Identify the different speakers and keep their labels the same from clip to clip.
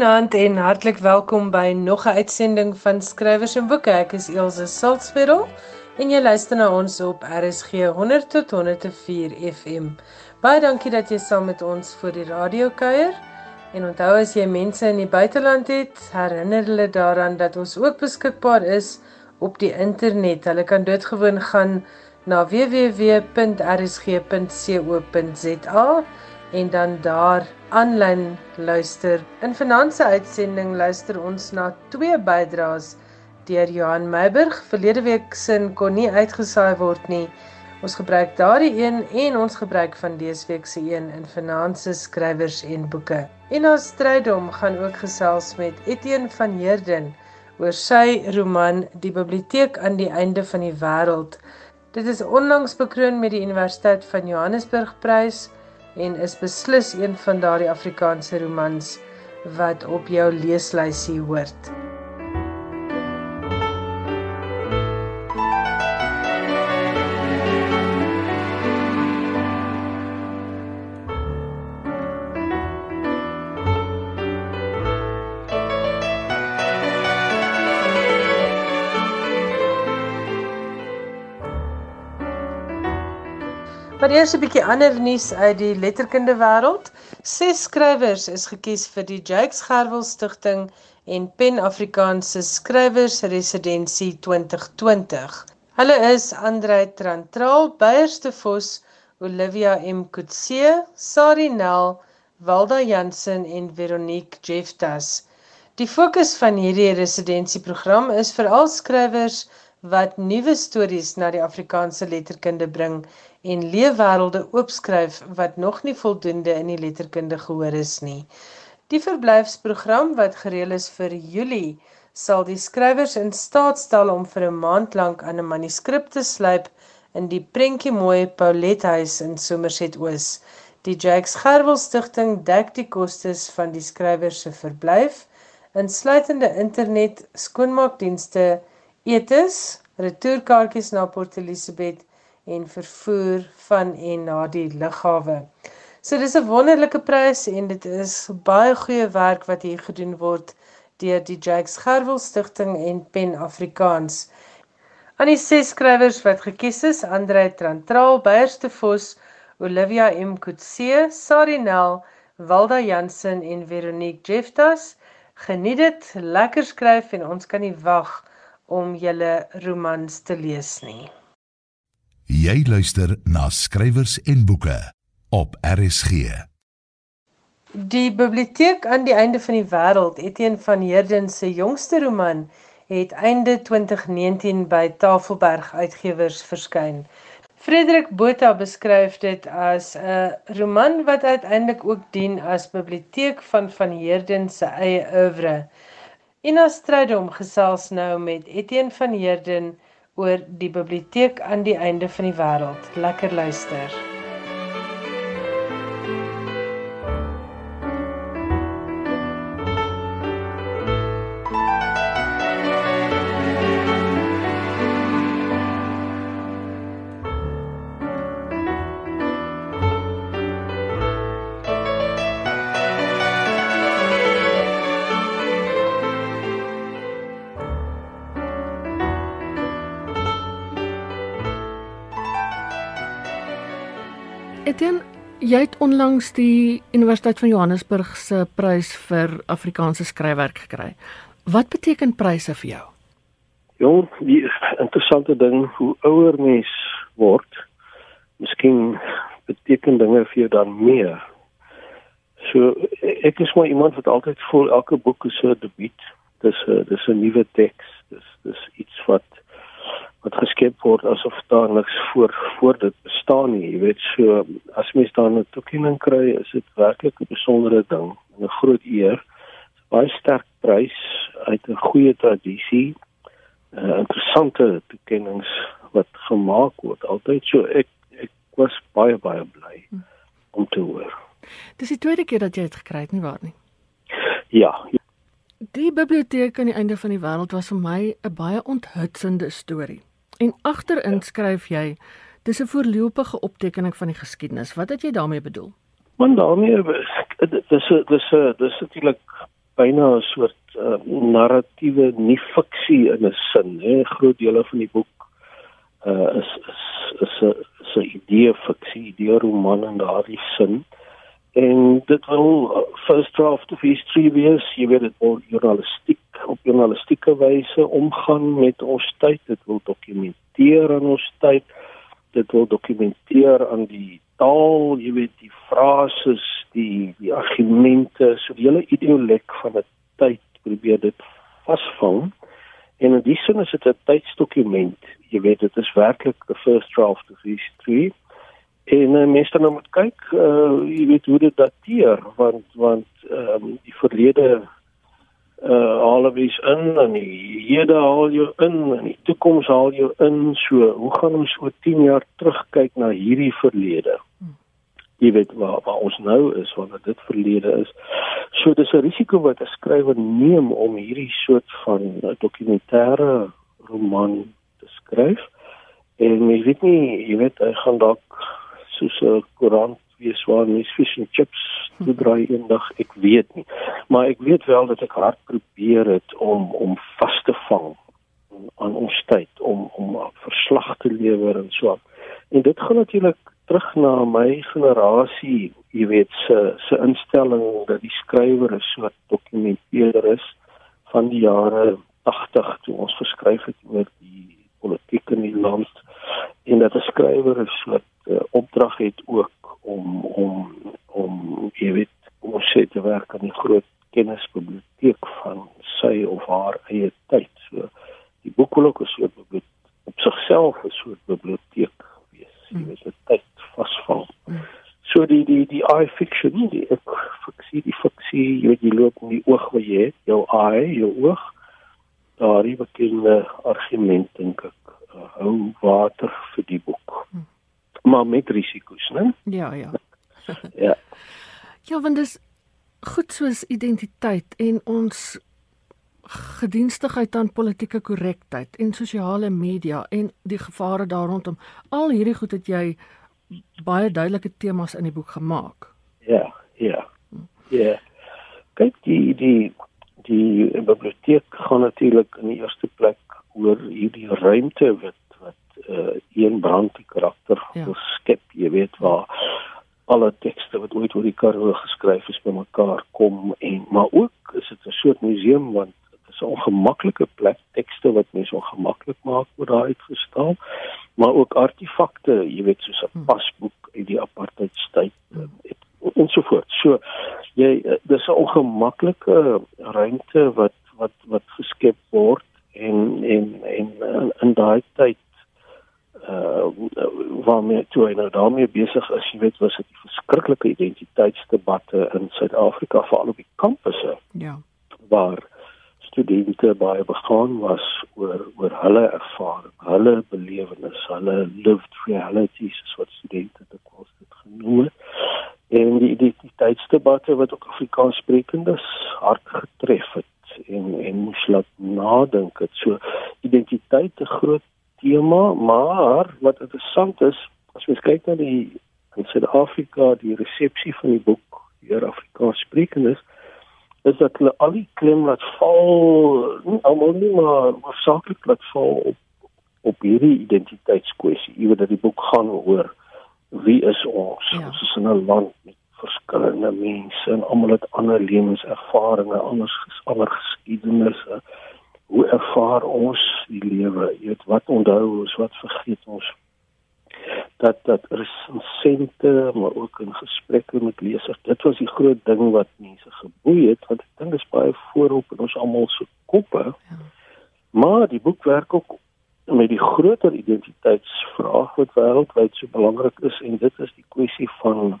Speaker 1: Goeienaand en hartlik welkom by nog 'n uitsending van Skrywers en Boeke. Ek is Elsje Salzwetel en jy luister na ons op RSG 100 tot 104 FM. Baie dankie dat jy saam met ons voor die radio kuier. En onthou as jy mense in die buiteland het, herinner hulle daaraan dat ons ook beskikbaar is op die internet. Hulle kan doodgewoon gaan na www.rsg.co.za en dan daar aanlyn luister. In finansie uitsending luister ons na twee bydraes deur Johan Meiburg. Verlede week sin kon nie uitgesaai word nie. Ons gebruik daardie een en ons gebruik van dese week se een in finansie skrywers en boeke. En ons strydom gaan ook gesels met Etienne van Heerden oor sy roman Die biblioteek aan die einde van die wêreld. Dit is onlangs bekroon met die Universiteit van Johannesburg prys en is beslis een van daardie Afrikaanse romans wat op jou leeslysie hoort. Maar eers 'n bietjie ander nuus uit die letterkunde wêreld. Ses skrywers is gekies vir die Jakes Gerwel Stichting en Pen Afrikaanse Skrywers Residensie 2020. Hulle is Andrei Trantraal, Beyers de Vos, Olivia M Kutse, Sari Nel, Walda Jansen en Veronique Jeftas. Die fokus van hierdie residensieprogram is vir al skrywers wat nuwe stories na die Afrikaanse letterkunde bring en leefwêrelde oopskryf wat nog nie voldoende in die letterkunde gehoor is nie. Die verblyfsprogram wat gereël is vir Julie sal die skrywers in staat stel om vir 'n maand lank aan 'n manuskrip te slyp in die prentjie mooi Paulethuis in Somerset Oos. Die Jakes Gerwel Stichting dek die kostes van die skrywers se verblyf, insluitende internet, skoonmaakdienste, etes, retourkaartjies na Port Elizabeth en vervoer van en na die lughawe. So dis 'n wonderlike prys en dit is baie goeie werk wat hier gedoen word deur die Jakes Gerwel Stichting en Pen Afrikaans. Aan die ses skrywers wat gekies is, Andre Trantraal, Beyers de Vos, Olivia M Kutse, Sarinel, Walda Jansen en Veronique Jeftas. Geniet dit, lekker skryf en ons kan nie wag om julle romans te lees nie.
Speaker 2: Jy luister na skrywers en boeke op RSG.
Speaker 1: Die biblioteek aan die einde van die wêreld, Etienne van Heerden se jongste roman, het einde 2019 by Tafelberg Uitgewers verskyn. Frederik Botha beskryf dit as 'n roman wat uiteindelik ook dien as biblioteek van van Heerden se eie oeuvre. Ina Strydom gesels nou met Etienne van Heerden oor die biblioteek aan die einde van die wêreld. Lekker luister.
Speaker 3: Jy het onlangs die Universiteit van Johannesburg se prys vir Afrikaanse skryfwerk gekry. Wat beteken pryse vir jou?
Speaker 4: Jong, die interessante ding, hoe ouer mens word, miskien beteken dinge vir jou dan meer. So ek is maar iemand wat altyd voel elke boek is 'n debuut. Dis 'n dis 'n nuwe teks. Dis dis iets wat wat geskep word asof daar niks voor voor dit bestaan nie. Jy weet so as mens dan 'n toekenning kry, is dit werklik 'n besondere ding en 'n groot eer. Baie sterk prys uit 'n goeie tradisie. Uh, interessante toekennings wat gemaak word. Altyd so ek ek was baie baie bly om te hoor.
Speaker 3: Dis die tweede keer dat jy dit gekry het, nie waar nie?
Speaker 4: Ja.
Speaker 3: Die biblioteek aan die einde van die wêreld was vir my 'n baie onthutsende storie. En agterin ja. skryf jy dis 'n voorlopige optekening van die geskiedenis. Wat het jy daarmee bedoel?
Speaker 4: Want daarmee dis dis dis dis natuurlik byna 'n soort uh, narratiewe nie fiksie in 'n sin hè groot dele van die boek uh, is is is 'n is 'n idee fiksie idee roman in daardie sin en dit wil uh, first draft of history wees. Jy weet dit wil journalistiek op journalistieke wyse omgaan met ons tyd. Dit wil dokumenteer aan ons tyd. Dit wil dokumenteer aan die taal. Jy weet die frases die die argumente. So die hele ideolek van 'n tyd probeer dit vasvang. En in die sin is dit 'n tydsdokument. Jy weet dit is werklik the first draft of history en uh, mense nou moet kyk uh, jy weet hoe dit dateer want want um, die verlede uh alwees in en die hede haal jou in en die toekoms haal jou in. So hoe gaan ons oor 10 jaar terugkyk na hierdie verlede? Jy weet waar waar ons nou is wanneer dit verlede is. So dis 'n risiko wat 'n skrywer neem om hierdie soort van dokumentêre roman te skryf. En jy weet nie jy weet hy gaan dalk soos 'n koerant wees waar mens fish and chips toe draai eendag ek weet nie. Maar ek weet wel dat ek hard probeer het om om vas te vang aan ons tyd om om verslag te lewer en so en dit gaan natuurlik terug na my generasie jy weet se se instelling dat die skrywer 'n soort dokumenteerder is van die jare 80 toe ons geskryf het oor die politiek in die land en dat 'n skrywer 'n soort uh, opdrag het ook om om om jy weet om sê te werk aan 'n groot kennisbiblioteek van sy of haar eie tyd. So die boek wil ook 'n soort op sigself 'n soort biblioteek wees. Jy weet dit tyd vasvang. So die die die eye fiction, die ek fiksie, die fiksie, jy weet jy loop in die oog wat jy het, jou eye, jou oog. Daardie bekende argument dink ek uh, hou water vir die boek. Hmm maar met risiko's, né?
Speaker 3: Ja, ja.
Speaker 4: ja.
Speaker 3: Ja, want dis goed soos identiteit en ons gedienstigheid aan politieke korrektheid en sosiale media en die gevare daar rondom. Al hierdie goed het jy baie duidelike temas in die boek gemaak.
Speaker 4: Ja, ja. Ja. Kyk die die die biblioteek gaan natuurlik in die eerste plek oor hierdie ruimte wat uh, een brand die karakter ja. skep, jy weet waar alle tekste wat ooit oor die Karoo geskryf is bymekaar kom en maar ook is dit 'n soort museum want dit is 'n ongemaklike plek tekste wat mense ongemaklik maak word daar uitgestal maar ook artefakte jy weet soos 'n hm. pasboek uit die apartheidstyd hm. en so voort so jy eh, dis 'n ongemaklike ruimte wat wat wat geskep word en en en in, in daai tyd uh waarmee toe hy nou daarmee besig is, jy weet, was dit verskriklike identiteitsdebatte in Suid-Afrika veral op die kampusse.
Speaker 3: Ja.
Speaker 4: Waar studente baie begaan was oor oor hulle ervaring, hulle belewenis, hulle lived realities, wat studente kos dit genoem het. En die identiteitsdebatte wat ook Afrikaans sprekendes hard getref het en en moes laat nadink het. So identiteit 'n groot tema, maar wat interessant is, as mens kyk na die in Suid-Afrika, die resepsie van die boek deur Afrikaans sprekendes, is dat hulle al die klem laat val, almal nie maar hoofsaaklik laat val op op hierdie identiteitskwessie, iewe dat die boek gaan oor wie is ons? Ja. Ons is in 'n land met verskillende mense en almal het ander lewenservarings, anders ander geskiedenisse hoe ervaar ons die lewe? Jy weet wat onthou ons, wat vergeet ons? Dat dat resensente maar ook in gesprekke met lesers. Dit was die groot ding wat mense geboei het want ek dink dit is baie voorop in ons almal se koppe. Ja. Maar die boek werk ook met die groter identiteitsvraag wat wêreldwyd so belangrik is en dit is die kwessie van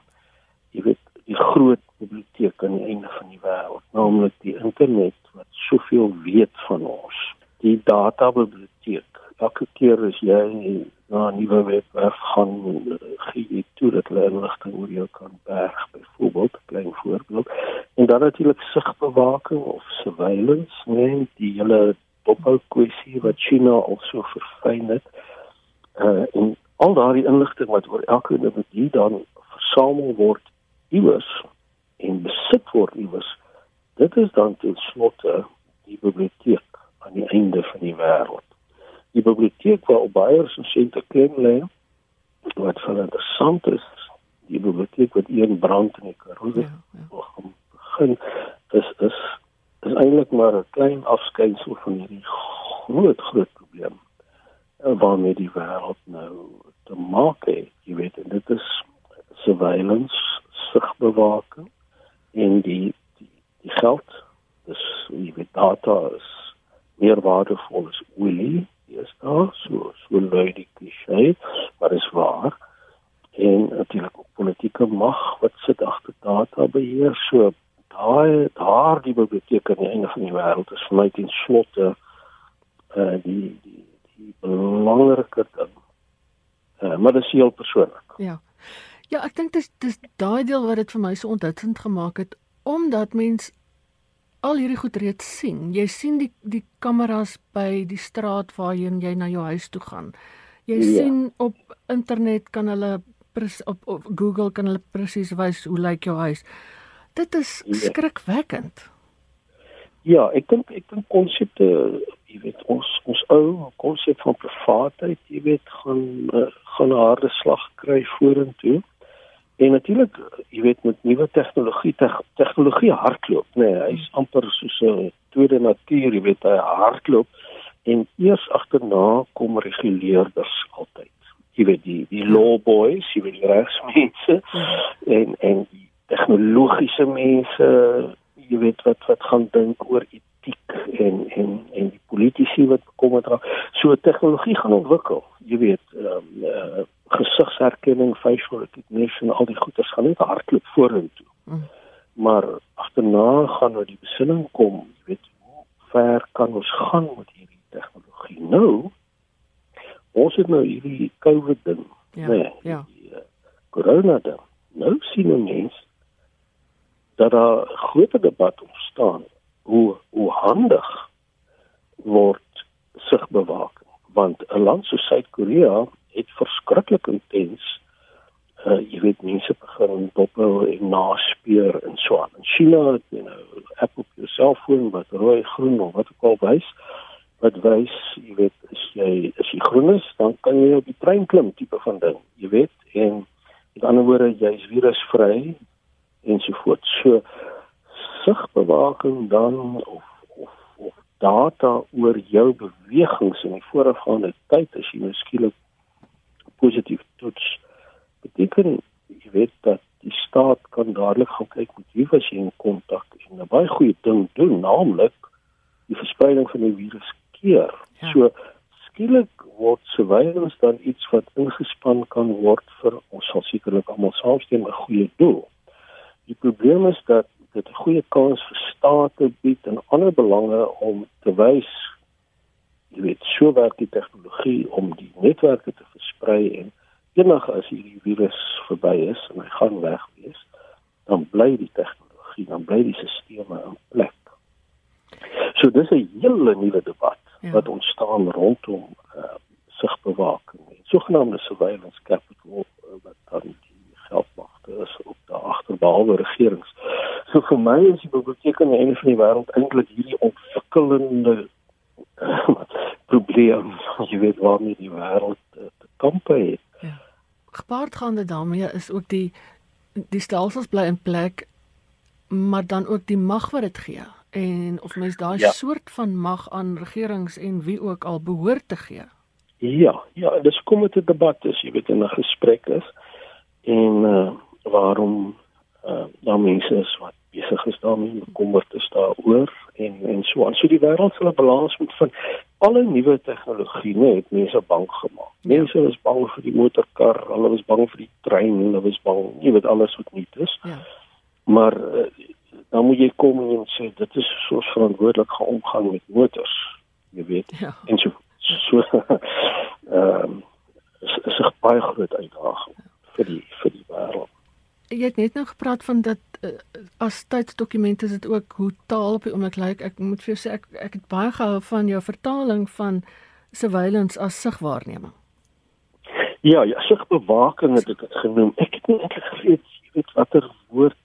Speaker 4: jy weet die groot biblioteek aan die einde van die wêreld, naamlik die internet wat soveel weet van ons. Die databiblioteek. Elke keer as jy na 'n nuwe webwerf gaan, gee jy toe dat hulle inligting oor jou kan berg, byvoorbeeld klein voorbeeld. En dan natuurlik sigbewaking of surveillance, nee, die hele dophou kwessie wat China also verfyn het. Uh en al daardie inligting wat oor elke individu dan versamel word iewers en besit word iewers Dit is dan ten slotte die biblioteek aan die einde van die wêreld. Die biblioteek waar op baie resensente klem lê wat vir interessant is, die biblioteek wat een brand in die Karoo ja, ja. begin is is is eintlik maar 'n klein afskynsel van hierdie groot groot probleem eh, waarmee die wêreld nou te maak het. Jy weet, dit is surveillance, sigbewaking en die die, die geld. Dis jy weet data is meer waardevol as olie. Dis daar so so lui die klise, maar is waar. En natuurlik ook politieke mag wat sit agter data beheer so daai daar die biblioteek aan die einde van die wêreld is vir my ten slotte uh die die die belangrike ding. Uh maar dit is heel persoonlik.
Speaker 3: Ja. Ja, ek dink dis dis daai deel wat dit vir my so onthutsend gemaak het omdat mens al hierdie goed reeds sien. Jy sien die die kameras by die straat waarheen jy na jou huis toe gaan. Jy ja. sien op internet kan hulle op, op Google kan hulle presies wys hoe lyk jou huis. Dit is ja. skrikwekkend.
Speaker 4: Ja, ek dink ek dink konsepte, jy weet, ons ons ou konsep van privaatheid, jy weet, gaan uh, gaan 'n harde slag kry vorentoe. En natuurlik, jy weet, met nuwe tegnologie, te, tegnologie hardloop, nê, nee, hy's amper soos 'n tweede natuur, jy weet, hy hardloop en eers agterna kom reguleerders altyd. Jy weet die die law boys, jy weet die regsmense ja. en en tegnologiese mense, jy weet wat wat gaan dink oor etiek en en en die politici wat bekommerd raak. So tegnologie gaan ontwikkel, jy weet, ehm um, uh, gesigsherkenning, facial recognition, al die goeders gaan net hardloop vorentoe. Mm. Maar agterna gaan nou die besinning kom, jy weet, hoe ver kan ons gaan met hierdie tegnologie? Nou ons het nou hierdie COVID ding, ja, nee, ja. Die, uh, corona ding. Nou sien mense dat daar groot debat ontstaan hoe hoe handig word sigbewaking want 'n land soos Suid-Korea het verskriklik intens uh jy weet mense begin dophou en naspeur en so aan. In China het jy nou app op jou selfoon wat rooi, groen of wat ook al wys wat wys, jy weet, as jy as jy groen is, dan kan jy op die trein klim tipe van ding, jy weet, en met ander woorde jy's virusvry ensovoorts. So sigbewaking dan of of of data oor jou bewegings in die voorafgaande tyd as jy nou skielik positief toets beteken jy weet dat die staat kan dadelik gaan kyk met wie was jy in kontak en 'n baie goeie ding doen naamlik die verspreiding van die virus keer. Ja. So skielik word surveillance dan iets wat ingespan kan word vir ons sal sekerlik almal saamstem 'n goeie doel. Die probleem is dat dit 'n goeie kans vir state bied en ander belange om te wys jy weet so werk die tegnologie om die netwerke te versprei en enige as hierdie virus verby is en hy gaan weg wees dan bly die tegnologie dan bly die stelsels in plek. So dis 'n hele nuwe debat ja. wat ontstaan rondom uh, sigbewaking en sogenaamde surveillance capital uh, wat dan die geldmagte is op behalwe regerings. So vir my is die biblioteek aan die einde van die wêreld eintlik hierdie ontwikkelende probleem, jy weet waarmee die wêreld te, te kampe het. Ja.
Speaker 3: Gepaardgaande daarmee is ook die die stelsels bly in plek, maar dan ook die mag wat dit gee en of mens daai ja. soort van mag aan regerings en wie ook al behoort te gee.
Speaker 4: Ja, ja, dis kom met 'n debat is, jy weet 'n gesprek is en uh, waarom uh daar mense is wat besig is daarmee bekommerd is daaroor en en so aan. So die wêreld sal 'n balans moet vind. Alle nuwe tegnologie net het mense bang gemaak. Ja. Mense ja. is bang vir die motorkar, hulle was bang vir die trein, hulle was bang, jy weet alles wat nuut is. Ja. Maar uh, dan moet jy kom en sê dit is so verantwoordelik gaan omgaan met motors, jy weet. Ja. En so so ehm um, is, is 'n baie groot uitdaging ja. vir die vir die wêreld
Speaker 3: jy het net nou gepraat van dat uh, as tydsdokumente is dit ook hoe taal op die oomblik lyk. Ek moet vir jou sê ek ek het baie gehou van jou vertaling van surveillance as sigwaarneming.
Speaker 4: Ja, ja, sigbewaking het ek dit genoem. Ek het nie eintlik geweet weet watter woord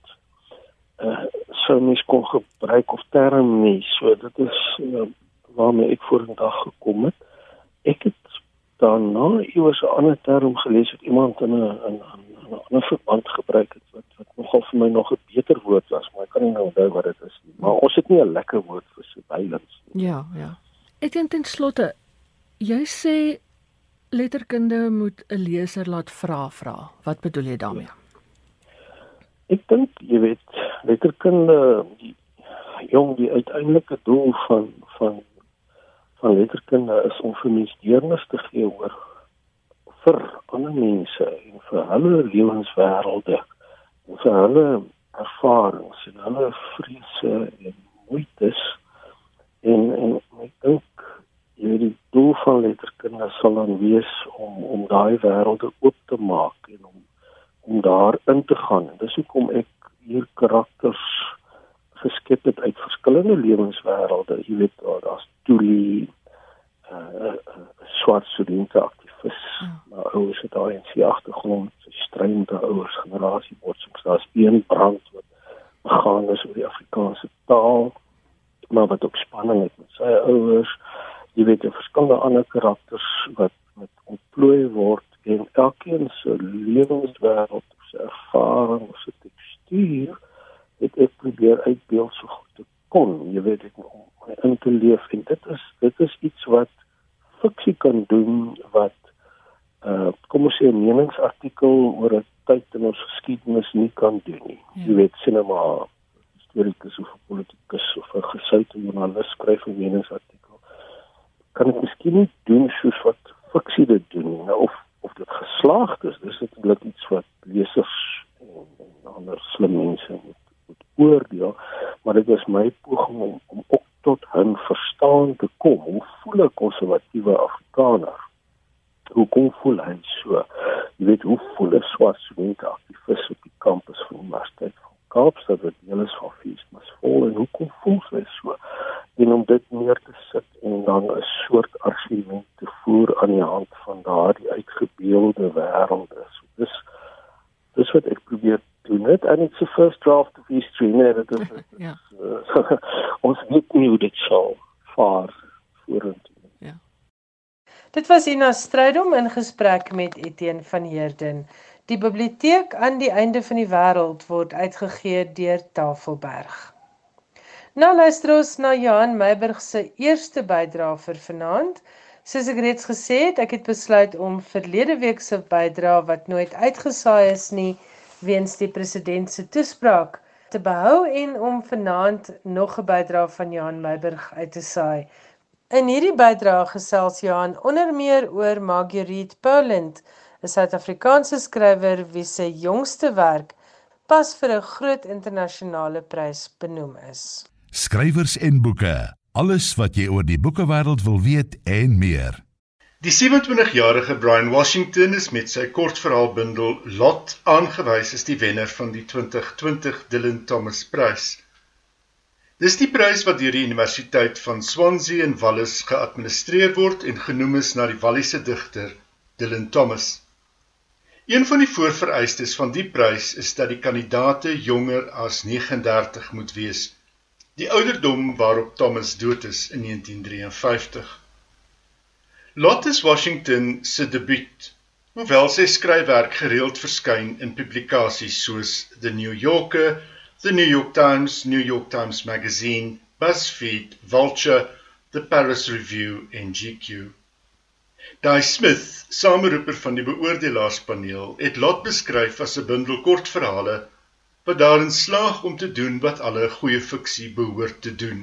Speaker 4: uh sou mens kon gebruik of term nie. So dit is uh, waarmee ek vorendag gekom het. Ek het daarna iewers 'n ander term gelees wat iemand in 'n in 'n ander verband gebruik het wat wat nogal vir my nog 'n beter woord was, maar ek kan nie nou onthou wat dit is nie. Maar ons het nie 'n lekker woord vir surveillance
Speaker 3: nie. Ja, ja. Ek dink ten slotte jy sê letterkunde moet 'n leser laat vra vra. Wat bedoel jy daarmee?
Speaker 4: Ek dink jy weet letterkunde die jong die uiteindelike doel van van van letterkunde is om vir mense deernis te gee oor vir ander mense en vir hulle lewenswêrelde en vir hulle ervarings en hulle vrese en moeites en en ek dink hierdie doel van letterkunde sal dan wees om om daai wêrelde oop te maak en om om daar in te gaan. Dis hoekom ek hier karakters geskep het uit verskillende lewenswêrelde. Jy weet daar's Tuli, 'n uh, uh, swart studente ouers het daai in sy agtergrond, sy strydende ouers generasie botsings. Daar's een brand wat begaan is oor die Afrikaanse taal, maar wat ook spanning het met sy ouers. Jy weet, daar verskillende ander karakters wat wat ontplooi word en elkeen se lewenswêreld, sy ervaring, sy tekstuur het ek probeer uitbeeld so goed te kon. Jy weet ek om in te leef en dit is dit is iets wat fiksie kan doen wat uh kom ons sê 'n meningsartikel oor 'n tyd in ons geskiedenis nie kan doen nie. Ja. Jy weet sinema historikus of politikus of 'n gesoute joernalis skryf 'n meningsartikel. Kan ek miskien nie doen soos wat fiksie dit doen nie. Nou, of of dit geslaagd is, dis natuurlik iets wat lesers en, en ander slim mense moet oordeel, maar dit was my poging om om ook tot 'n verstaan te kom. Hoe voel 'n konservatiewe Afrikaner? Hoe kom voel hy so? Jy weet hoe voel 'n swart student aktivis op die kampus van die Universiteit van Kaapstad wat deel is van Feesmas vol en hoe kom voel hy so? En om dit neer te sit en dan 'n soort argument te voer aan die hand van daardie uitgebeelde wêrelde. So dis dis wat ek probeer doen dit and it's the first draft of history nee dit is ja ons weet nie hoe dit sal vaar vorentoe
Speaker 1: dit was Ina Strydom in gesprek met Etienne van Heerden. Die biblioteek aan die einde van die wêreld word uitgegee deur Tafelberg. Nou luister ons na Johan Meiburg se eerste bydrae vir vanaand. Soos ek reeds gesê het, ek het besluit om verlede week se bydrae wat nooit uitgesaai is nie, weens die president se toespraak te behou en om vanaand nog 'n bydrae van Johan Meiburg uit te saai. In hierdie bydrae gesels Johan onder meer oor Marguerite Poland, 'n Suid-Afrikaanse skrywer wie se jongste werk pas vir 'n groot internasionale prys benoem is.
Speaker 2: Skrywers en boeke, alles wat jy oor die boekewêreld wil weet en meer.
Speaker 5: Die 27-jarige Brian Washington is met sy kortverhaalbundel Lot aangewys as die wenner van die 2020 Dylan Thomas Prys. Dis die prys wat deur die Universiteit van Swansea in Wallis geadministreer word en genoem is na die Walliese digter Dylan Thomas. Een van die voorvereistes van die prys is dat die kandidaate jonger as 39 moet wees, die ouderdom waarop Thomas dood is in 1953. Lotus Washington se debuut, hoewel sy skryfwerk gereeld verskyn in publikasies soos The New Yorker, The New York Times, New York Times Magazine, BuzzFeed, Vulture, The Paris Review en GQ. Daai Smith, sameroeper van die beoordelaarspaneel, het Lot beskryf as 'n bundel kortverhale wat daarin slaag om te doen wat alle goeie fiksie behoort te doen.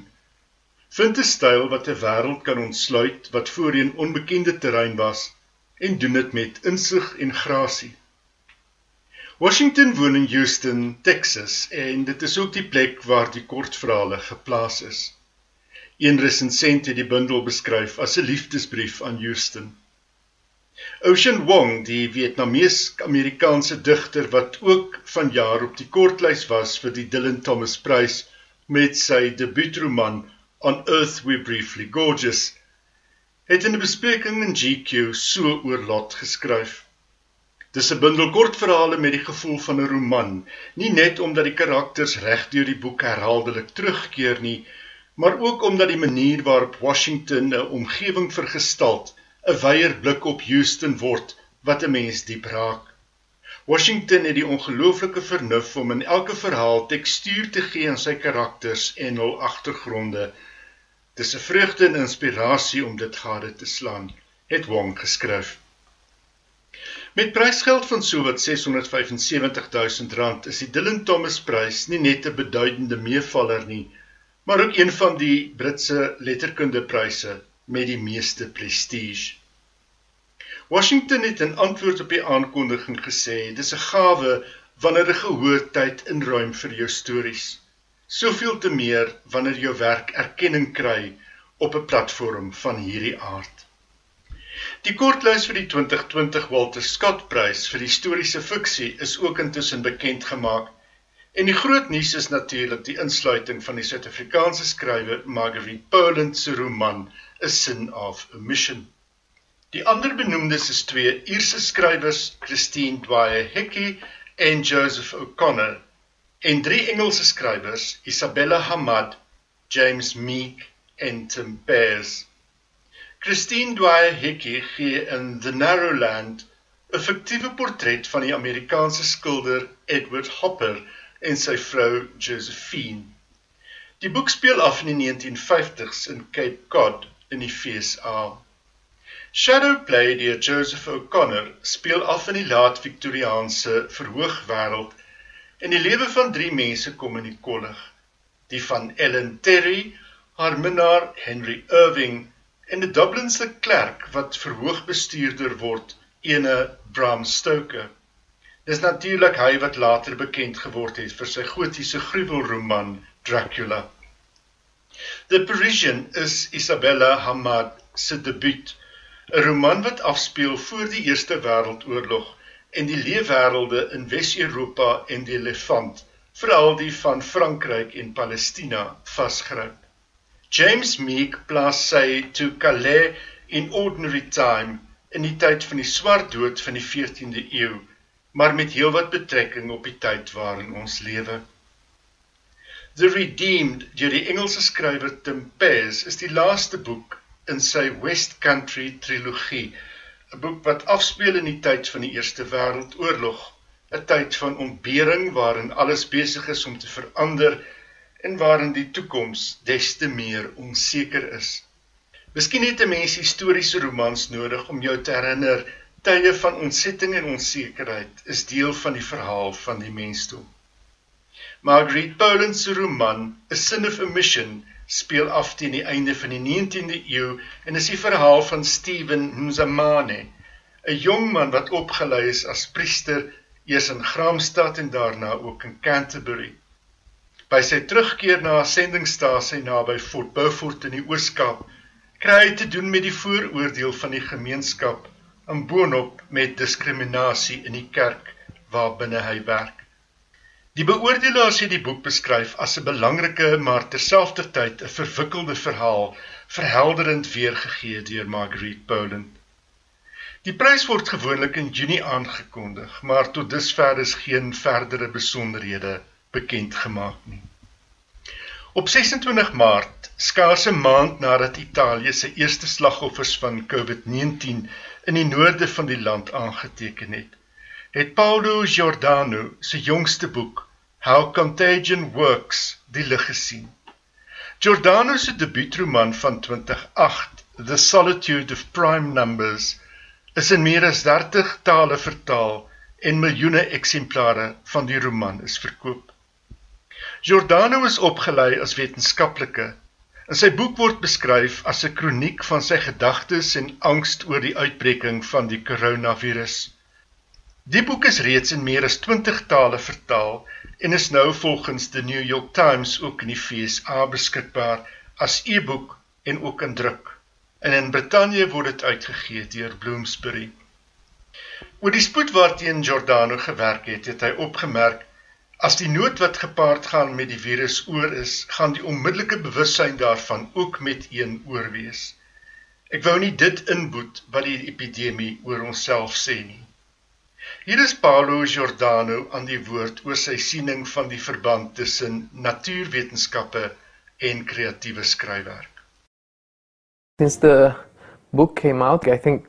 Speaker 5: Vind 'n styl wat 'n wêreld kan ontsluit wat voorheen onbekende terrein was en doen dit met insig en grasie. Washington woon in Houston, Texas en dit is ook die plek waar die kortverhale geplaas is. Een resensent het die bundel beskryf as 'n liefdesbrief aan Houston. Ocean Wong, die Vietnamees-Amerikaanse digter wat ook vanjaar op die kortlys was vir die Dylan Thomas Prys met sy debuutroman on Earth We Briefly Gorgeous, het in 'n bespreking in GQ so oor Lot geskryf. Dis 'n bundel kortverhale met die gevoel van 'n roman, nie net omdat die karakters reg deur die boek herhaaldelik terugkeer nie, maar ook omdat die manier waarop Washington 'n omgewing vergestalt, 'n weier blik op Houston word wat 'n mens diep raak. Washington het die ongelooflike vernuf om in elke verhaal tekstuur te gee aan sy karakters en hul agtergronde. Dis 'n vreugde en inspirasie om dit gade te slaan, het Wong geskryf. Met prysgeld van sowat 675 000 rand is die Dylan Thomas Prys nie net 'n beduidende meevaller nie, maar ook een van die Britse letterkundepryse met die meeste prestige. Washington het in antwoord op die aankondiging gesê: "Dis 'n gawe wanneer 'n gehoortyd inruim vir jou stories. Soveel te meer wanneer jou werk erkenning kry op 'n platform van hierdie aard." Die kortlys vir die 2020 Walter Scott Prys vir historiese fiksie is ook intussen bekend gemaak. En die groot nuus is natuurlik die insluiting van die Suid-Afrikaanse skrywer Marguerite Poland se roman A Sin of Omission. Die ander benoemdes is twee Ierse skrywers, Christine Dwyer Hickey en Joseph O'Connor, en drie Engelse skrywers, Isabella Hamad, James Meek en Tim Pears. Christine Dwyer Hickey gee in The Narrow Land 'n fiktiewe portret van die Amerikaanse skilder Edward Hopper en sy vrou Josephine. Die boek speel af in die 1950s in Cape Cod in die VSA. Shadowplay deur Joseph O'Connor speel af in die laat Victoriaanse verhoogwêreld en die lewe van drie mense kom in die kollig. Die van Ellen Terry, haar minnaar Henry Irving en 'n Dublinse klerk wat verhoogbestuurder word, ene Bram Stoker. Dis natuurlik hy wat later bekend geword het vir sy gotiese gruwelroman Dracula. The Parisian is Isabella Hamad se debuut 'n roman wat afspeel voor die Eerste Wêreldoorlog en die leefwêrelde in Wes-Europa en die Levant, veral die van Frankryk en Palestina, vasgryp. James Meek plaas sy To Calais in Ordinary Time in die tyd van die Swart Dood van die 14de eeu, maar met heelwat betrekking op die tyd waarin ons lewe. The Redeemed deur die Engelse skrywer Tim Pears is die laaste boek in sy West Country trilogie, 'n boek wat afspeel in die tyd van die Eerste Wêreldoorlog, 'n tyd van ontbering waarin alles besig is om te verander en waarin die toekoms des te meer onseker is. Miskien het 'n mens historiese romans nodig om jou te herinner tye van ontsetting en onsekerheid is deel van die verhaal van die mensdom. Margaret Poland se roman A Sin of Omission speel af teen die einde van die 19de eeu en is die verhaal van Stephen Mzamane, 'n jong man wat opgelei is as priester eers in Graamsstad en daarna ook in Canterbury. By sy terugkeer na 'n sendingstasie naby Fort Beaufort in die Oos-Kaap, kry hy te doen met die vooroordeel van die gemeenskap en boonop met diskriminasie in die kerk waarbinne hy werk. Die beoordelaars het die boek beskryf as 'n belangrike maar terselfdertyd 'n verwikkelde verhaal, verhelderend weergegee deur Marguerite Poland. Die prys word gewoonlik in Junie aangekondig, maar tot dusver is geen verdere besonderhede bekend gemaak nie. Op 26 Maart, skaars 'n maand nadat Italië se eerste slagoffers van COVID-19 in die noorde van die land aangeteken het, het Paulo Giordano se jongste boek How Contagion Works die lig gesien. Giordano se debuutroman van 2008, The Solitude of Prime Numbers, is in meer as 30 tale vertaal en miljoene eksemplare van die roman is verkoop. Giordano is opgelei as wetenskaplike. In sy boek word beskryf as 'n kroniek van sy gedagtes en angs oor die uitbreking van die koronavirus. Die boek is reeds in meer as 20 tale vertaal en is nou volgens die New York Times ook in die FSA beskikbaar as e-boek en ook in druk. En in Brittanje word dit uitgegee deur Bloomsbury. Oor die spoed waarteen Giordano gewerk het, het hy opgemerk as die nood wat gepaard gaan met die virus oor is, gaan die onmiddellike bewussyn daarvan ook met een oorwees. Ek wou nie dit inboet wat die epidemie oor onsself sê nie.
Speaker 6: Hier is Paulo Giordano aan die woord oor sy siening van die verband tussen natuurwetenskappe en kreatiewe skryfwerk.
Speaker 7: Since the book came out, I think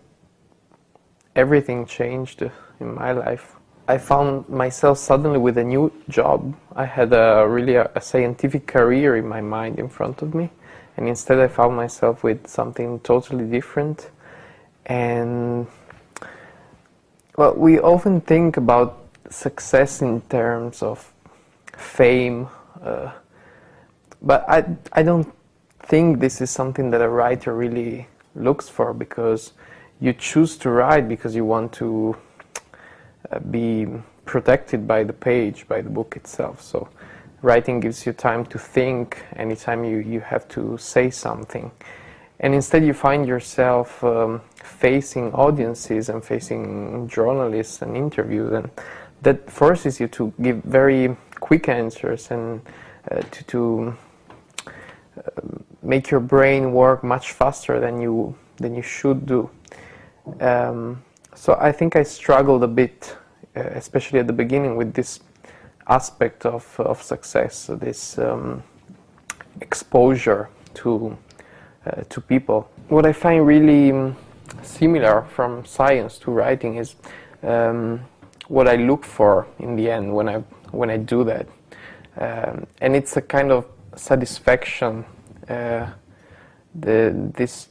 Speaker 7: everything changed in my life. I found myself suddenly with a new job. I had a really a, a scientific career in my mind in front of me, and instead I found myself with something totally different. And well, we often think about success in terms of fame, uh, but I, I don't think this is something that a writer really looks for because you choose to write because you want to be protected by the page, by the book itself. So writing gives you time to think anytime you, you have to say something. And instead you find yourself um, facing audiences and facing journalists and interviews and that forces you to give very quick answers and uh, to, to uh, make your brain work much faster than you than you should do. Um, so I think I struggled a bit, especially at the beginning, with this aspect of of success, this um, exposure to uh, to people. What I find really um, similar from science to writing is um, what I look for in the end when I when I do that, um, and it's a kind of satisfaction. Uh, the this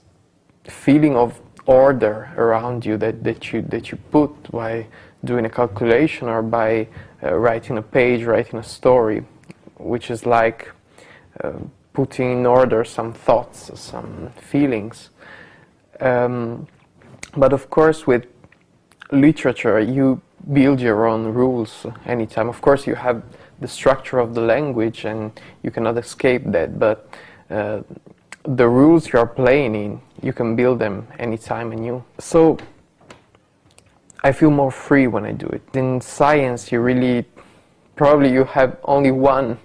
Speaker 7: feeling of order around you that, that you that you put by doing a calculation or by uh, writing a page, writing a story, which is like uh, putting in order some thoughts, some feelings. Um, but of course, with literature, you build your own rules anytime. Of course, you have the structure of the language, and you cannot escape that. But uh, the rules you are playing in, you can build them anytime anew. So I feel more free when I do it. In science, you really probably you have only one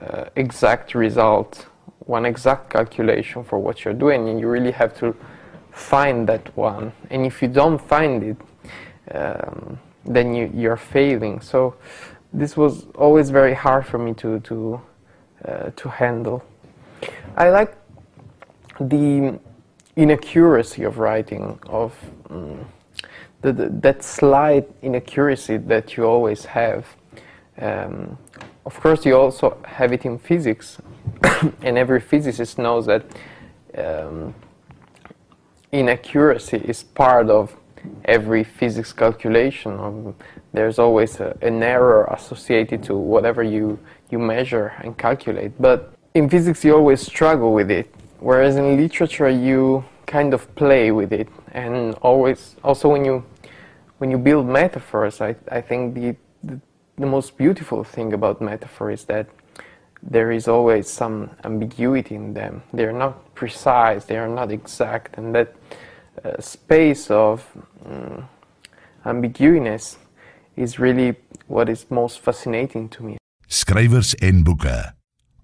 Speaker 7: uh, exact result, one exact calculation for what you're doing, and you really have to find that one. And if you don't find it, um, then you, you're failing. So this was always very hard for me to to uh, to handle. I like the inaccuracy of writing, of um, the, the, that slight inaccuracy that you always have. Um, of course, you also have it in physics, and every physicist knows that um, inaccuracy is part of every physics calculation. Um, there's always a, an error associated to whatever you, you measure and calculate. But in physics, you always struggle with it whereas in literature you kind of play with it. And always also when you when you build metaphors i, I think the, the, the most beautiful thing about metaphor is that there is always some ambiguity in them. They're not precise they are not exact and that uh, space of um, ambiguity is really what is most fascinating to me.
Speaker 2: Skrywers en boeke.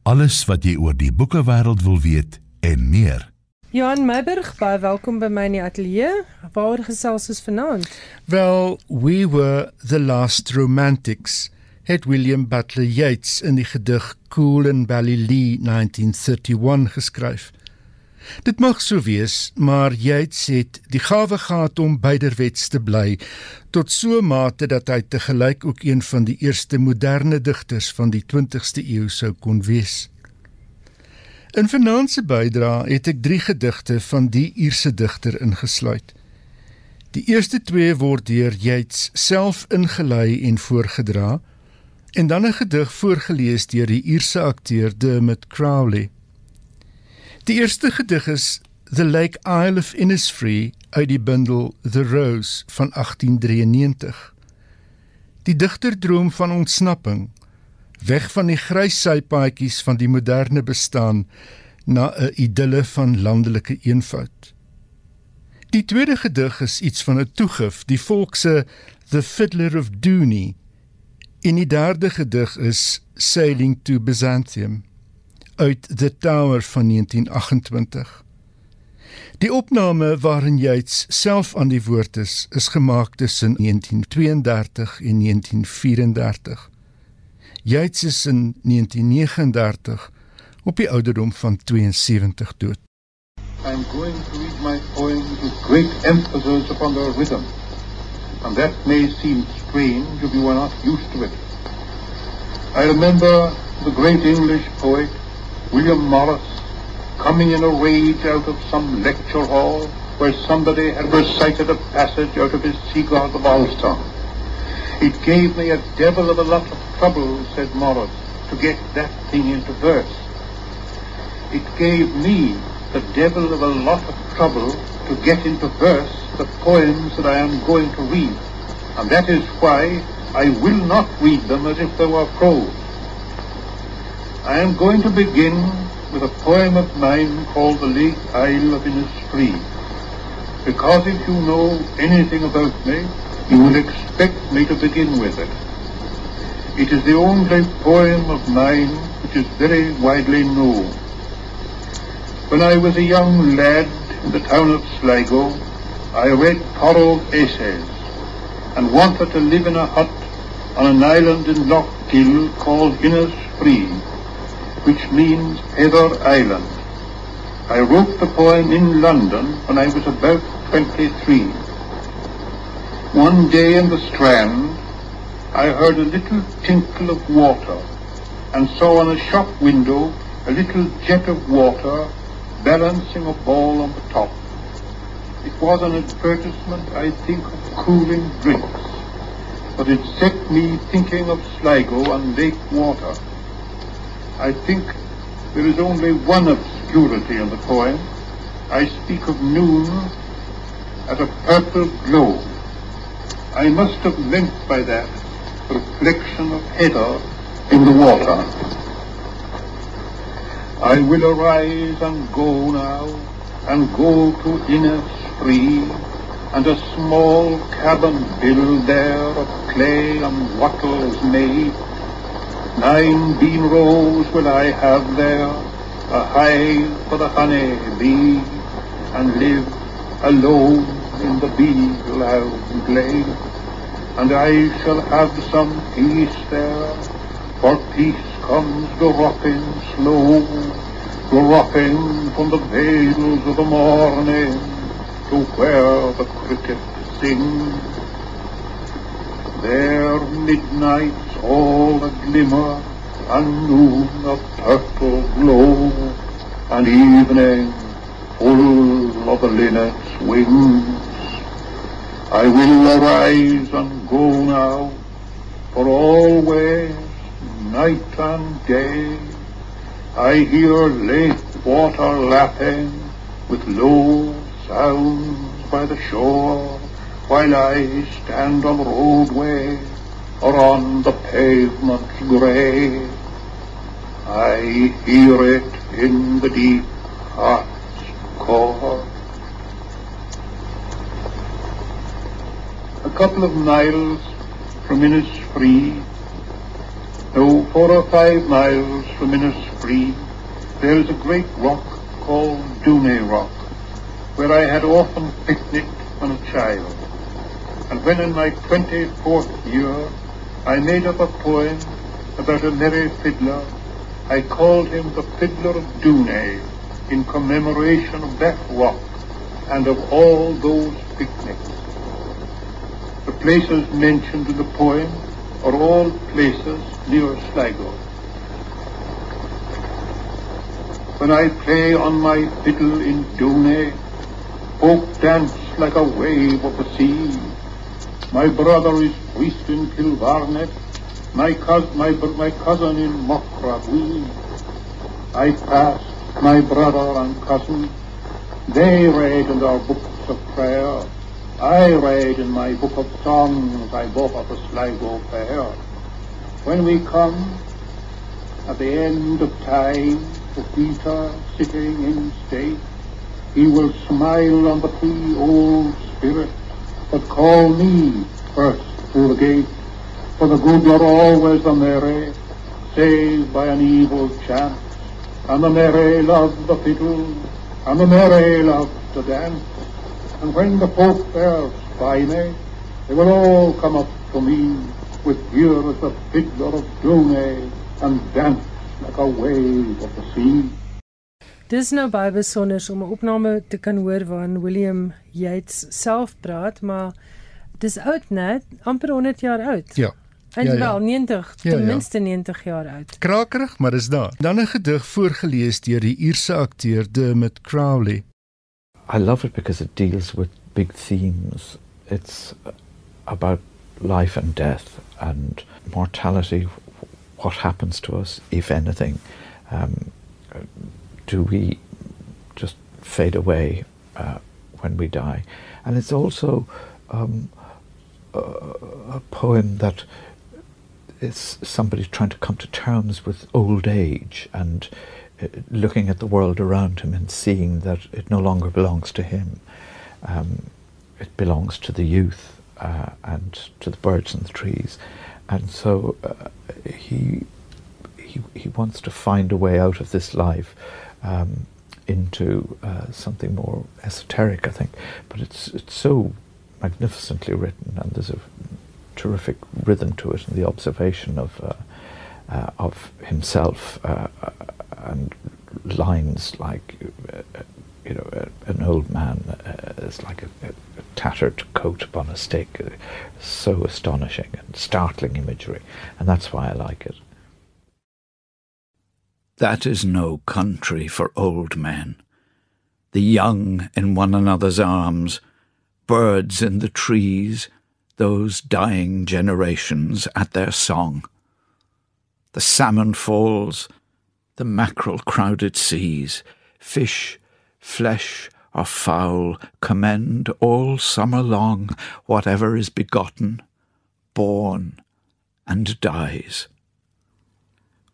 Speaker 2: Alles wat jy oor die boekewêreld wil weet en meer.
Speaker 1: Johan Meiburg, baie welkom by my in die ateljee. Waar gesels ons vanaand?
Speaker 5: Well, we were the last romantics. Het William Butler Yeats in die gedig Cool in Ballylee 1931 geskryf. Dit mag so wees, maar Yeats het die gawe gehad om beiderwets te bly tot so mate dat hy te gelyk ook een van die eerste moderne digters van die 20ste eeu sou kon wees. In vanaand se bydra het ek 3 gedigte van die Ierse digter ingesluit. Die eerste 2 word deur Yeats self ingelei en voorgedra en dan 'n gedig voorgeles deur die Ierse akteur Dermot Crowley. Die eerste gedig is The Lake Isle of Innisfree uit die bundel The Rose van 1893. Die digter droom van ontsnapping weg van die grys sypaadjies van die moderne bestaan na 'n idylle van landelike eenvoud. Die tweede gedig is iets van 'n toegif, die volk se The Fiddler of Dooney. In die derde gedig is Sailing to Byzantium uit The Tower van 1928.
Speaker 8: Die opname waarin Yeats self aan die woord is, is gemaak tussen 1932 en 1934. Yeats is in 1939 op die ouderdom van 72 dood.
Speaker 9: I'm going to read my poems with great emphasis upon the rhythm. And that may seem strange if you are not used to it. I remember the great English poet, William Morris, coming in a rage out of some lecture hall where somebody had recited a passage out of his Seagull of Alston. It gave me a devil of a lot of trouble, said Morris, to get that thing into verse. It gave me the devil of a lot of trouble to get into verse the poems that I am going to read. And that is why I will not read them as if they were prose. I am going to begin with a poem of mine called The Lake Isle of Innisfree. Because if you know anything about me, you will expect me to begin with it. It is the only poem of mine which is very widely known. When I was a young lad in the town of Sligo, I read Correll's essays and wanted to live in a hut on an island in Loch Gill called Innisfree, which means Heather Island. I wrote the poem in London when I was about 23. One day in the Strand, I heard a little tinkle of water and saw on a shop window a little jet of water balancing a ball on the top. It was an advertisement, I think, of cooling drinks, but it set me thinking of Sligo and lake water. I think there is only one obscurity in the poem. I speak of noon as a purple glow. I must have meant by that reflection of heather in the water. I will arise and go now, and go to Innisfree, and a small cabin build there of clay and wattles made. Nine bean rows will I have there, a hive for the honey bee, and live alone in the bee-loud glade. And I shall have some peace there, for peace comes dropping slow, dropping from the vales of the morning to where the cricket sings. There midnight's all a glimmer, and noon a purple glow, and evening full of the linnet's wings. I will arise and go now, for always, night and day, I hear lake water lapping with low sounds by the shore, while I stand on the roadway or on the pavement's grey. I hear it in the deep heart's core. A couple of miles from Innisfree, no, four or five miles from Innisfree, there is a great rock called Dooney Rock, where I had often picnicked when a child. And when in my 24th year I made up a poem about a merry fiddler, I called him the Fiddler of Dooney in commemoration of that rock and of all those picnics. Places mentioned in the poem are all places near Sligo. When I play on my fiddle in Dooney, folk dance like a wave of the sea. My brother is priest in Kilvarnet, my, cous- my, my cousin in Mockrabwee. I pass my brother and cousin, they read in their books of prayer. I read in my book of songs I bought at the Sligo Fair. When we come at the end of time to Peter sitting in state, he will smile on the three old spirits but call me first through the gate. For the good are always the merry, saved by an evil chance, and the merry love the fiddle, and the merry love to dance. And when the folk there spy me, they will all come up to me with ear as the fiddler of Dune and dance like a wave of the sea.
Speaker 1: Dis nou baie besonder om 'n opname te kan hoor waarin William Yates self praat, maar dis oud net, amper 100 jaar oud.
Speaker 8: Ja.
Speaker 1: En
Speaker 8: Ja, ja.
Speaker 1: wel 90,
Speaker 8: Ja,
Speaker 1: ten
Speaker 8: ja.
Speaker 1: minste 90 jaar oud.
Speaker 8: Krakerig, maar is daar. Dan 'n gedig voorgeles deur die Ierse akteur Dermot Crowley.
Speaker 10: I love it because it deals with big themes. It's about life and death and mortality. What happens to us, if anything? Um, do we just fade away uh, when we die? And it's also um, a, a poem that is somebody trying to come to terms with old age and looking at the world around him and seeing that it no longer belongs to him. Um, it belongs to the youth uh, and to the birds and the trees. And so uh, he, he, he wants to find a way out of this life um, into uh, something more esoteric, I think. But it's, it's so magnificently written, and there's a terrific rhythm to it, and the observation of uh, uh, of himself uh, and lines like uh, you know a, an old man uh, is like a, a, tattered coat upon a stick, uh, so astonishing and startling imagery, and that's why I like it.
Speaker 11: That is no country for old men. The young in one another's arms, birds in the trees, those dying generations at their song. The salmon falls, the mackerel crowded seas, fish, flesh, or fowl commend all summer long whatever is begotten, born, and dies.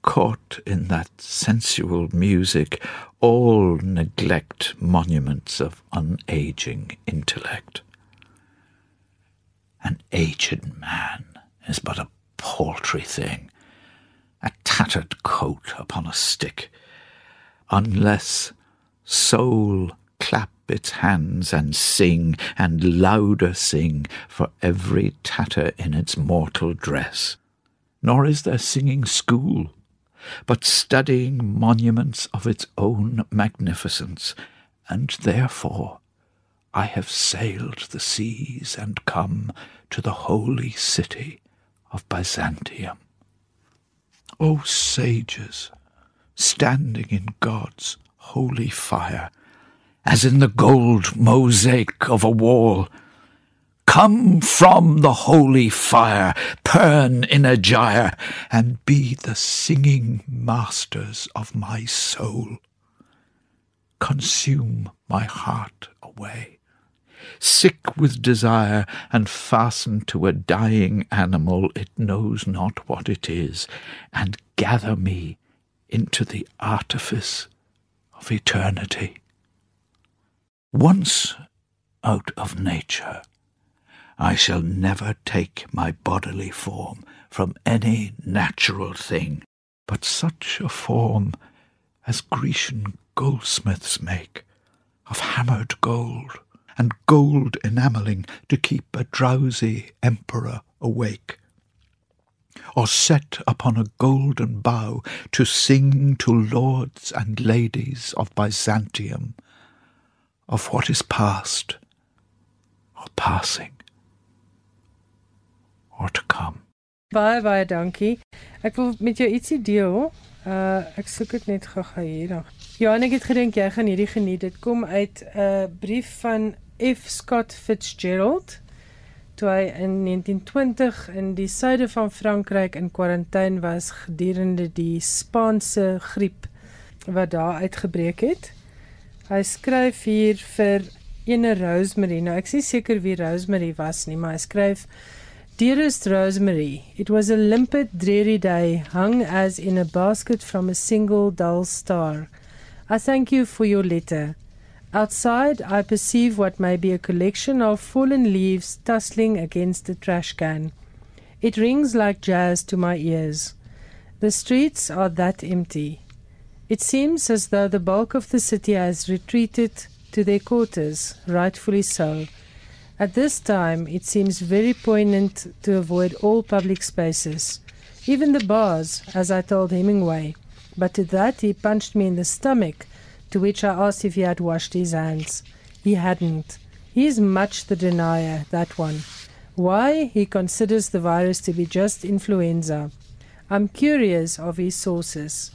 Speaker 11: Caught in that sensual music, all neglect monuments of unaging intellect. An aged man is but a paltry thing, a tattered coat upon a stick, unless soul clap its hands and sing, and louder sing for every tatter in its mortal dress. Nor is there singing school, but studying monuments of its own magnificence, and therefore I have sailed the seas and come to the holy city of Byzantium. O sages, standing in God's holy fire, as in the gold mosaic of a wall, Come from the holy fire, Pern in a gyre, and be the singing masters of my soul. Consume my heart away, sick with desire, and fastened to a dying animal it knows not what it is, and gather me into the artifice of eternity. Once out of nature, I shall never take my bodily form from any natural thing, but such a form as Grecian goldsmiths make, of hammered gold, and gold enamelling to keep a drowsy emperor awake, or set upon a golden bough to sing to lords and ladies of Byzantium of what is past, or passing, or to come.
Speaker 1: Baie baie dankie. Ek wil met jou ietsie deel. Uh ek soek dit net gou-gou hier. dan. Johan, ek het gedink jy gaan hierdie geniet. Dit kom uit 'n uh, brief van F Scott Fitzgerald toe hy in 1920 in die suide van Frankryk in kwarantyne was gedurende die Spaanse griep wat daar uitgebreek het. Hy skryf hier vir ene Rosemary. Nou ek nie seker wie Rosemary was nie, maar hy skryf Dearest Rosemary, it was a limpid, dreary day, hung as in a basket from a single dull star. I thank you for your letter. Outside, I perceive what may be a collection of fallen leaves tussling against a trash can. It rings like jazz to my ears. The streets are that empty. It seems as though the bulk of the city has retreated to their quarters, rightfully so. At this time, it seems very poignant to avoid all public spaces, even the bars, as I told Hemingway. But to that, he punched me in the stomach, to which I asked if he had washed his hands. He hadn't. He is much the denier, that one. Why? He considers the virus to be just influenza. I'm curious of his sources.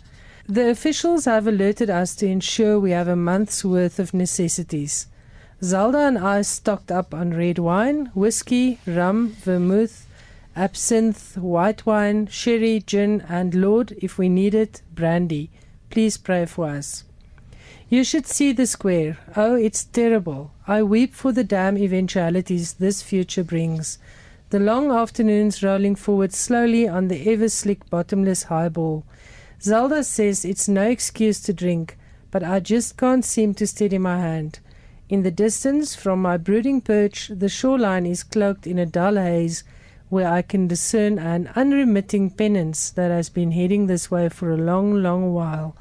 Speaker 1: The officials have alerted us to ensure we have a month's worth of necessities. Zelda and I stocked up on red wine, whiskey, rum, vermouth, absinthe, white wine, sherry, gin, and Lord, if we need it, brandy. Please pray for us. You should see the square. Oh, it's terrible. I weep for the damn eventualities this future brings. The long afternoons rolling forward slowly on the ever slick bottomless highball. Zelda says it's no excuse to drink, but I just can't seem to steady my hand. In the distance, from my brooding perch, the shoreline is cloaked in a dull haze where I can discern an unremitting penance that has been heading this way for a long, long while.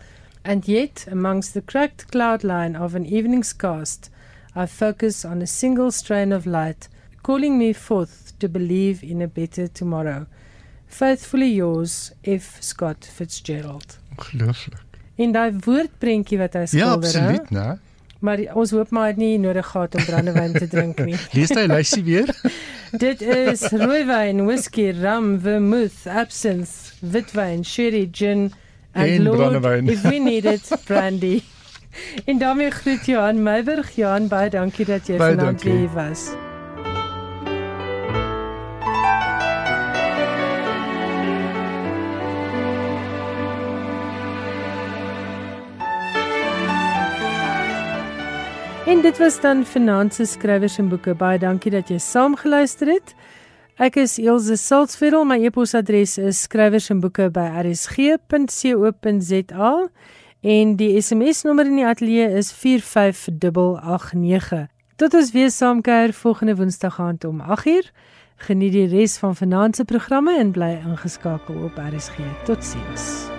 Speaker 1: And yet, amongst the cracked cloud line of an evening's cast, I focus on a single strain of light, calling me forth to believe in a better tomorrow. Faithfully yours, F. Scott Fitzgerald.
Speaker 8: Ongelooflik.
Speaker 1: En daai woordprentjie wat hy
Speaker 8: Ja,
Speaker 1: skilder, hè?
Speaker 8: absoluut, né?
Speaker 1: maar ons hoop maar hy het nie nodig gehad om brandewyn te drink nie.
Speaker 8: Lees jy lysie weer?
Speaker 1: Dit is rooiwyn, whisky, rum, vermouth, absinthe, witwyn, sherry, gin and
Speaker 8: En
Speaker 1: Lord,
Speaker 8: brandewyn.
Speaker 1: if we need it, brandy. En daarmee groet Johan Meiburg. Johan, baie dankie dat jy vanaand hier was. En dit was dan Finanse Skrywers en Boeke. Baie dankie dat jy saamgeluister het. Ek is Elsje Salzveld. My e-posadres is skrywersенboeke@rsg.co.za en die SMS-nommer in die ateljee is 45889. Tot ons weer saamkuier volgende Woensdag aand om 8uur. Geniet die res van Finanse programme en bly ingeskakel op RSG. Totsiens.